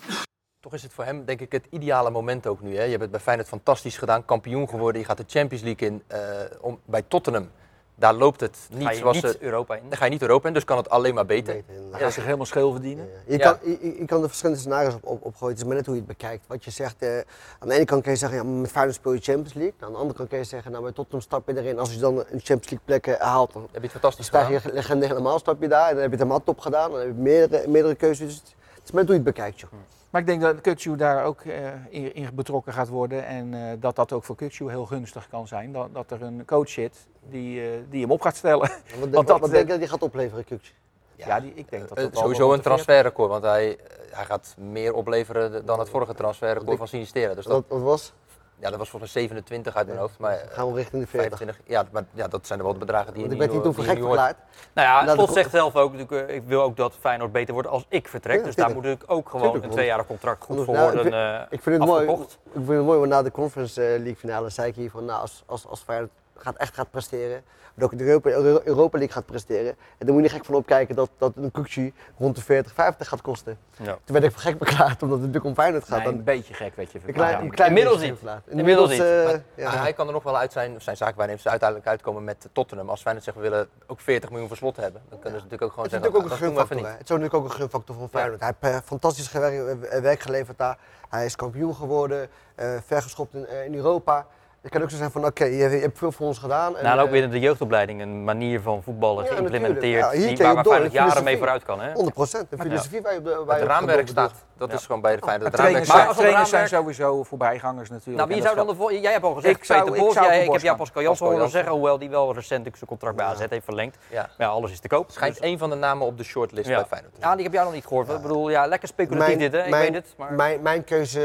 Toch is het voor hem denk ik het ideale moment ook nu. Hè? Je hebt het bij Feyenoord fantastisch gedaan, kampioen geworden. Je gaat de Champions League in eh, om, bij Tottenham. Daar loopt het niet Ga je zoals niet ze... Europa in? Dan ga je niet Europa in, dus kan het alleen maar beter. Beter. Hij gaat zich helemaal scheel verdienen. Je, Ja. kan, je, je kan er verschillende scenario's op, op, opgooien. Het is maar net hoe je het bekijkt. Wat je zegt, eh, aan de ene kant kan je zeggen, ja, met Feyenoord speel je Champions League. Aan de andere kant kan je zeggen, nou bij Tottenham stap je erin. Als je dan een Champions League plek eh, haalt, dan Heb je het fantastisch sta gedaan. je legende helemaal, stap je daar. En dan heb je het helemaal top gedaan. Dan heb je meerdere, meerdere keuzes. Dus het is maar net hoe je het bekijkt, joh. Maar ik denk dat Kukçu daar ook eh, in, in betrokken gaat worden. En eh, dat dat ook voor Kukçu heel gunstig kan zijn. Dat, dat er een coach zit die, eh, die hem op gaat stellen. Wat, Want dat, wat denk je dat die gaat opleveren, Kukje? Ja, die, ik denk dat dat sowieso een de 40 transferrecord, want hij, hij gaat meer opleveren dan het vorige transferrecord van Sinistera. Dus dat, Dat, dat was, ja, dat was volgens mij 27 uit mijn hoofd, maar eh, gaan we richting de 40. 25. Ja, maar ja, dat zijn er wel de bedragen die Want je ik werd niet niet toen voor gek verklaard. Nou ja, Slot de- zegt zelf ook, natuurlijk, eh, ik wil ook dat Feyenoord beter wordt als ik vertrek. Ja, dus daar moet ik ook gewoon een tweejarig contract goed voor nou, ik worden vind- eh, Ik vind het mooi, ik vind het mooi, want na de Conference eh, League finale zei ik hier van, nou, als, als, als Feyenoord gaat, echt gaat presteren, maar ook in de Europa, Euro- Europa League gaat presteren, en dan moet je niet gek van opkijken dat, dat een Kukje rond de 40, 50 gaat kosten. Ja. Toen werd ik gek verklaard, omdat het natuurlijk om Feyenoord gaat. Nee, Dan, een beetje gek werd je een klein, een klein Inmiddels niet. Inmiddels niet. eh, Maar ja. Hij kan er nog wel uit zijn, of zijn zaakwaarnemers uiteindelijk uitkomen met Tottenham. Als Feyenoord zegt we willen ook 40 miljoen voor slot hebben, dan kunnen ze natuurlijk ook gewoon Het is zeggen, natuurlijk ook een "Ah, dat doen we even niet. Het is natuurlijk ook een gunfactor van Feyenoord. Hij heeft eh, fantastisch eh, werk geleverd daar. Hij is kampioen geworden, eh vergeschopt in, in Europa. Het kan ook zo zijn van, oké, je, je hebt veel voor ons gedaan. Nou, en ook eh, binnen de jeugdopleiding een manier van voetballen Ja, geïmplementeerd. natuurlijk. Ja, hier die, waar door, de jaren mee vooruit kan. Hè? 100 procent. De filosofie waar je waar Het raamwerk staat, dat is gewoon bij de Feyenoord. Het Trainers, Maar zijn, als het trainers zijn sowieso voorbijgangers natuurlijk. Nou, wie zou dan de Jij hebt al gezegd, Ik zou- Peter ik Bos. zou Jij, voor ik heb jou. Pascal Jansen horen zeggen, hoewel die wel recent zijn contract bij AZ heeft verlengd. Ja. Maar ja, alles is te koop. schijnt Dus- één van de namen op de shortlist ja. bij Feyenoord. Ja, die heb jij nog niet gehoord. Ik bedoel, ja, lekker speculatief dit, hè? Ik mijn, weet het. Maar... mijn, mijn keuze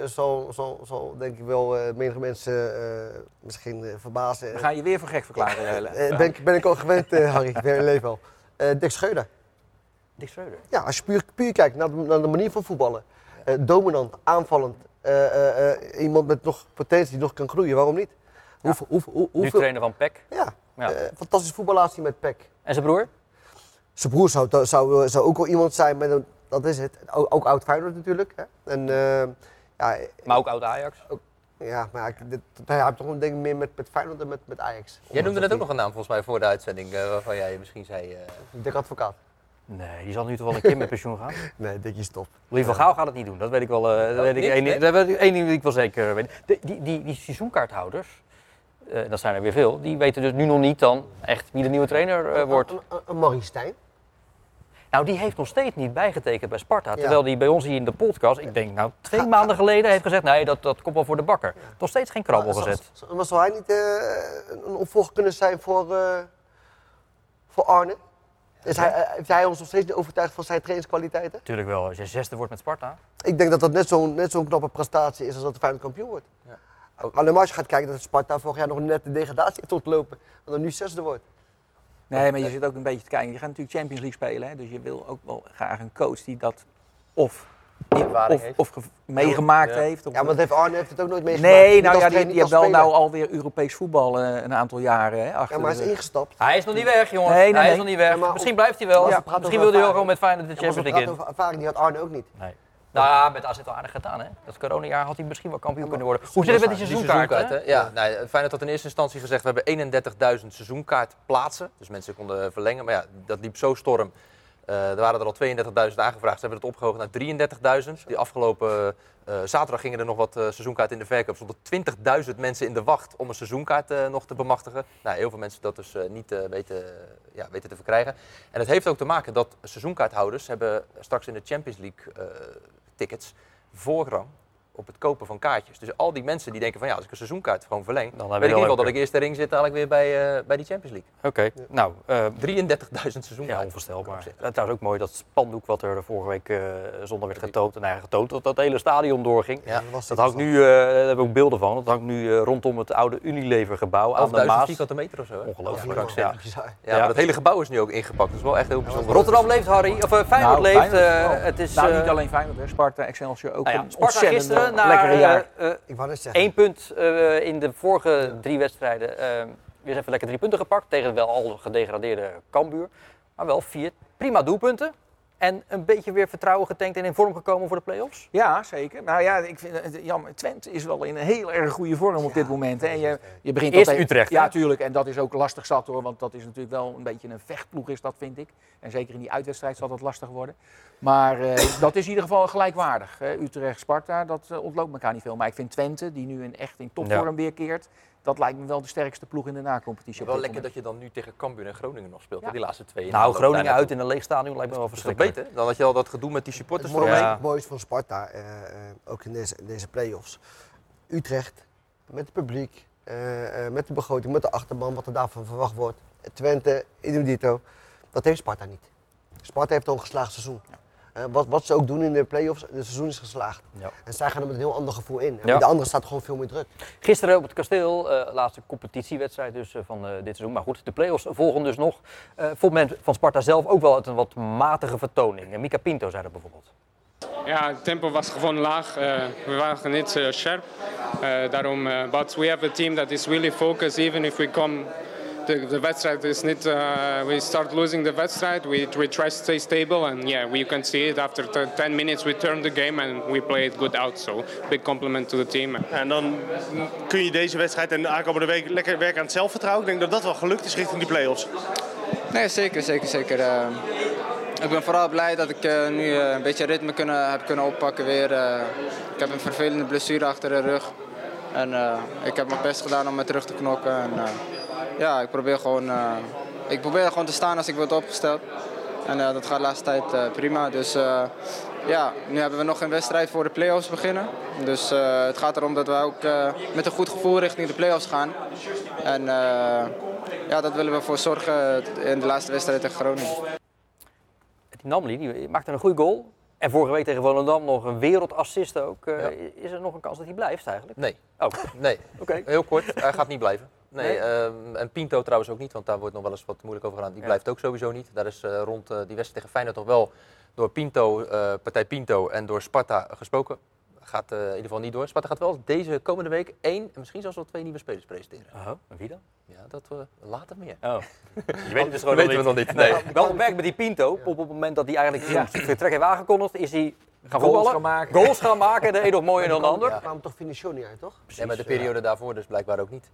eh, zal, zal, zal denk ik wel eh menige mensen eh, misschien verbazen. We gaan je weer voor gek verklaren. Ben, ik- ben ik al gewend, eh, Harry. Ik ben leef al. Eh Dick Scheuder. Dick Schreuder. Ja, als je puur, puur kijkt naar de, naar de manier van voetballen. Eh, dominant, aanvallend. eh, eh, eh, iemand met nog potentie die nog kan groeien, waarom niet? Hoeveel, hoeveel, hoe- Nu hoeveel, trainer van PEC. ja, Ja. fantastisch voetballatie met Peck. En zijn broer? Zijn broer zou, zou, zou ook wel iemand zijn met een, dat is het, ook, ook oud Feyenoord natuurlijk. Hè? En, eh, ja, Maar ook oud Ajax. ja, Ja, maar ik, dit, hij heeft toch een ding meer met, met Feyenoord dan met, met Ajax. Jij noemde net ook nog een naam volgens mij voor de uitzending, eh, waarvan jij misschien zei... eh, Dick Advocaat. Nee, die zal nu toch wel een keer met pensioen gaan. Nee, Dikkie is top. Louis van Gaal gaat het niet doen, dat weet ik wel. eh, dat weet ik één, Nee? dat weet ik één ding die ik wel zeker weet. Die, die, die seizoenkaarthouders, eh, dat zijn er weer veel, die weten dus nu nog niet dan echt wie de nieuwe trainer eh, wordt. Een, een, een Maurice Stijn. Nou, die heeft nog steeds niet bijgetekend bij Sparta. Ja. Terwijl die bij ons hier in de podcast, ik denk nou twee maanden geleden, heeft gezegd: nee, dat, dat komt wel voor de bakker. Nog steeds geen krabbel gezet. Maar zou hij niet een opvolger kunnen zijn voor, voor Arne? Is hij, eh, heeft hij ons nog steeds niet overtuigd van zijn trainingskwaliteiten? Natuurlijk wel, als je zesde wordt met Sparta. Ik denk dat dat net zo'n net zo'n knappe prestatie is als dat de Feyenoord kampioen wordt. Ja. Alleen maar als je gaat kijken dat Sparta vorig jaar nog net de degradatie heeft ontlopen. En dan nu zesde wordt. Nee, maar je zit ook een beetje te kijken. Je gaat natuurlijk Champions League spelen, hè, dus je wil ook wel graag een coach die dat of, Ervaring of, heeft. of ge- meegemaakt Ja. heeft. Of, Ja, maar dat heeft Arne heeft het ook nooit meegemaakt. nee, nou ja, die, die heeft wel speler. nou alweer Europees voetbal eh, een aantal jaren hè, achter Ja, maar hij is ingestapt. Hij is nog niet weg, jongens. Nee, nee, hij is nog niet weg. Ja, Misschien op- blijft hij wel. Ja, Misschien over wil hij wel gewoon met Feyenoord de Champions League in. over ervaring, die had Arne ook niet. Nee. Nou ja, met AZ wel aardig gedaan, hè? Dat coronajaar had hij misschien wel kampioen kunnen worden. Hoe zit het met die seizoenkaarten, Ja, nou, Feyenoord had in eerste instantie gezegd, we hebben 31.000 seizoenkaartplaatsen. Dus mensen konden verlengen, maar ja, dat liep zo storm. Eh, er waren er al 32.000 aangevraagd, ze hebben het opgehoogd naar 33.000. Die afgelopen eh, zaterdag gingen er nog wat eh, seizoenkaarten in de verkoop. Er stonden 20.000 mensen in de wacht om een seizoenkaart eh, nog te bemachtigen. Nou, heel veel mensen dat dus eh, niet eh, weten, ja, weten te verkrijgen. En het heeft ook te maken dat seizoenkaarthouders hebben straks in de Champions League eh, tickets voorrang op het kopen van kaartjes. Dus al die mensen die denken van ja, als ik een seizoenkaart gewoon verleng, Dan heb weet ik in wel ieder geval dat ik eerst erin zit dadelijk weer bij, eh, bij die Champions League. Oké, nou, eh, 33.000 ja, seizoenkaarten. onvoorstelbaar. Het is ook mooi dat spandoek wat er vorige week eh zondag werd getoond, en eigenlijk getoond, dat dat hele stadion doorging. Ja, was Dat hangt nu, eh, daar hebben we ook beelden van, dat hangt nu eh, rondom het oude Unilever gebouw aan de 11.000 Maas. vierkante meter of zo. Hè? Ongelooflijk. Ja, Ja. ja. Ja. maar dat hele gebouw is nu ook ingepakt. Dat is wel echt heel bijzonder. Rotterdam leeft, Harry. Of eh, Feyenoord Nou, leeft. Feyenoord eh, het is, nou, eh, niet alleen Feyenoord, hè. Sparta, Excelsior ook ja, een Sparta gisteren eh, na lekkere jaar. eh, eh, Ik wou zeggen. één punt eh, in de vorige drie wedstrijden. eh, weer even lekker drie punten gepakt tegen wel al gedegradeerde Cambuur. Maar wel vier prima doelpunten. En een beetje weer vertrouwen getankt en in vorm gekomen voor de play-offs. Ja, zeker. Nou ja, ik vind het jammer. Twente is wel in een heel erg goede vorm op dit moment. Hè. En je, je begint Eerst Utrecht, hè? Ja, tuurlijk. En dat is ook lastig zat hoor. Want dat is natuurlijk wel een beetje een vechtploeg is dat, vind ik. En zeker in die uitwedstrijd zal dat lastig worden. Maar eh, dat is in ieder geval gelijkwaardig. hè. Utrecht-Sparta, dat eh, ontloopt elkaar niet veel. Maar ik vind Twente, die nu in, echt in topvorm weerkeert... dat lijkt me wel de sterkste ploeg in de nacompetitie. op Wel lekker moment. dat je dan nu tegen Cambuur en Groningen nog speelt. Ja. Die laatste twee. in Nou, Groningen uit in een leeg stadion lijkt me wel dat verschrikkelijk. beter? Dan had je al dat gedoe met die supporters. Ja. mooiste van Sparta, eh, eh, ook in deze, in deze play-offs. Utrecht, met het publiek, eh, eh, met de begroting, met de achterban, wat er daarvan verwacht wordt. Twente, idem dito. Dat heeft Sparta niet. Sparta heeft al een geslaagd seizoen. Eh, wat, wat ze ook doen in de play-offs, het seizoen is geslaagd. Ja. En zij gaan er met een heel ander gevoel in. En Ja. De andere staat gewoon veel meer druk. Gisteren op het kasteel, eh, laatste competitiewedstrijd dus, eh, van eh, dit seizoen. Maar goed, de play-offs volgen dus nog. Eh vond men van Sparta zelf ook wel uit een wat matige vertoning. En Mika Pinto zei dat bijvoorbeeld. Ja, het tempo was gewoon laag. Eh, we waren niet scherp. Eh, daarom, but we have a team that is really focused. Even if we come, de, de wedstrijd is niet. eh, we start losing the wedstrijd. We, we try to stay stable and yeah, we can see it after t- 10 minutes we turn the game and we play it good out. So big compliment to the team. En dan kun je deze wedstrijd en de aankomende week lekker werken aan het zelfvertrouwen. Ik denk dat dat wel gelukt is richting die play-offs. Nee, zeker, zeker, zeker. Eh, ik ben vooral blij dat ik eh, nu eh, een beetje ritme kunnen, heb kunnen oppakken weer. Eh, ik heb een vervelende blessure achter de rug. En eh, ik heb mijn best gedaan om me terug te knokken. En, eh, ja, ik probeer gewoon, eh, ik probeer gewoon te staan als ik word opgesteld. En eh, dat gaat de laatste tijd eh, prima. Dus eh, ja, nu hebben we nog een wedstrijd voor de play-offs beginnen. Dus eh, het gaat erom dat we ook eh, met een goed gevoel richting de play-offs gaan. En eh, ja, dat willen we voor zorgen in de laatste wedstrijd tegen Groningen. Die Namli die maakte een goede goal. En vorige week tegen Volendam nog een wereldassist ook. Eh, Ja. Is er nog een kans dat hij blijft eigenlijk? Nee. Oh, Nee, oké. heel kort. Hij gaat niet blijven. Nee, Nee? ehm, en Pinto trouwens ook niet, want daar wordt nog wel eens wat moeilijk over gedaan. Die Ja. blijft ook sowieso niet. Daar is eh, rond eh, die wedstrijd tegen Feyenoord toch wel door Pinto, eh, partij Pinto en door Sparta gesproken. Gaat eh, in ieder geval niet door. Sparta gaat wel deze komende week één en misschien zelfs wel twee nieuwe spelers presenteren. Oh, en wie dan? Ja, dat uh, later meer. Oh. Je weet het dus gewoon weten we nog niet. Nee. Wel opmerkt met die Pinto, op het moment dat hij eigenlijk zijn vertrek heeft aangekondigd, is hij Gaan Goals voetballen, gaan maken. Goals gaan maken, de een nog mooier dan de ander. Daar kwam toch Finishon niet uit, toch? Nee, maar de periode daarvoor dus blijkbaar ook niet.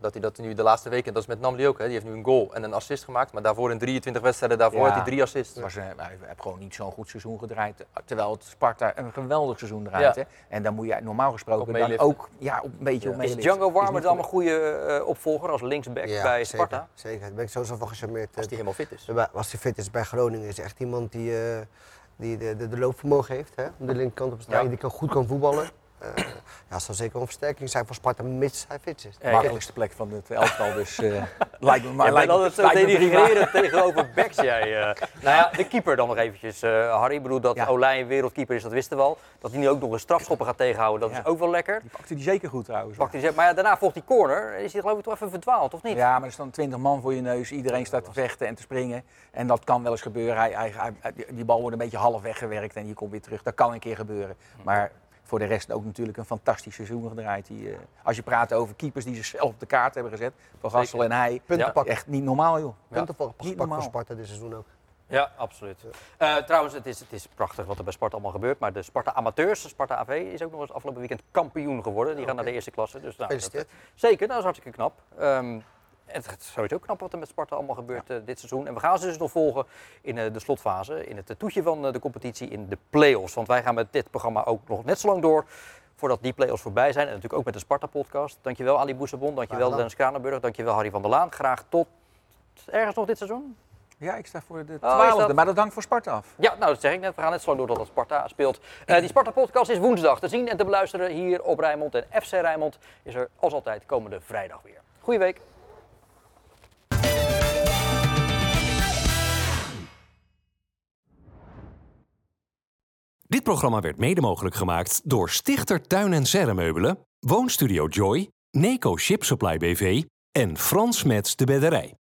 Dat hij dat nu de laatste weken, dat is met Namli ook, hè, die heeft nu een goal en een assist gemaakt. Maar daarvoor in 23 wedstrijden daarvoor had hij drie assists. Was, eh, hij heeft gewoon niet zo'n goed seizoen gedraaid. Terwijl het Sparta een geweldig seizoen draait. Ja. Hè? En dan moet je normaal gesproken Ook dan ook ja, op, een beetje op Is. Django Warmer dan een goed. goede eh, opvolger als linksback bij Sparta? Zeker, zeker. Daar ben ik sowieso van gecharmeerd. Als hij helemaal fit is. Als hij fit is bij Groningen is echt iemand die, eh, die de, de, de loopvermogen heeft. Hè? Om de linkerkant op te staan, Ja. die kan, goed kan voetballen. Eh ja, zal zeker een versterking zijn voor Sparta, mits hij fit is. De makkelijkste plek van het elftal, dus eh, lijkt me maar. Bent lijkt me- altijd zo lijkt me prima. denigrerend tegenover backs, jij. eh. Nou ja, de keeper dan nog eventjes, eh, Harry. Ik bedoel, dat Ja. Olij een wereldkeeper is, dat wisten we al. Dat hij nu ook nog een strafschoppen gaat tegenhouden, dat Ja. is ook wel lekker. Die pakte die zeker goed trouwens. Pakt hij, maar ja, daarna volgt die corner. Is hij geloof ik toch even verdwaald, of niet? Ja, maar er staan twintig man voor je neus. Iedereen staat te vechten en te springen. En dat kan wel eens gebeuren. Hij, hij, hij- die- die bal wordt een beetje half weggewerkt en je komt weer terug. Dat kan een keer gebeuren. Maar voor de rest ook natuurlijk een fantastisch seizoen gedraaid. Die, eh, als je praat over keepers die zichzelf op de kaart hebben gezet. Van Gassel en hij. Punten Ja. pakken. Echt niet normaal joh. Punten voor, Niet gepakt normaal. voor Sparta dit seizoen ook. Ja, absoluut. Eh, trouwens, het is, het is prachtig wat er bij Sparta allemaal gebeurt. Maar de Sparta Amateurs, de Sparta AV, is ook nog eens afgelopen weekend kampioen geworden. Die gaan naar de eerste klasse. Dus, nou, dat, zeker, dat is hartstikke knap. Ehm, het is sowieso knap wat er met Sparta allemaal gebeurt eh, dit seizoen. En we gaan ze dus nog volgen in eh, de slotfase, in het eh, toetje van de competitie, in de play-offs. Want wij gaan met dit programma ook nog net zo lang door voordat die play-offs voorbij zijn. En natuurlijk ook met de Sparta-podcast. Dankjewel Ali Boesebon, dankjewel. Dennis Kranenburg, dankjewel Harry van der Laan. Graag tot ergens nog dit seizoen. Ja, ik sta voor de Oh, twaalfde. dat- Maar dat hangt voor Sparta af. Ja, nou dat zeg ik net. We gaan net zo lang door dat het Sparta speelt. Die Sparta-podcast is woensdag te zien en te beluisteren hier op Rijnmond. En FC Rijnmond is er als altijd komende vrijdag weer. Goeie week. Dit programma werd mede mogelijk gemaakt door Stichter Tuin en Serremeubelen, Woonstudio Joy, Neco Ship Supply BV en Frans Mets de Bedderij.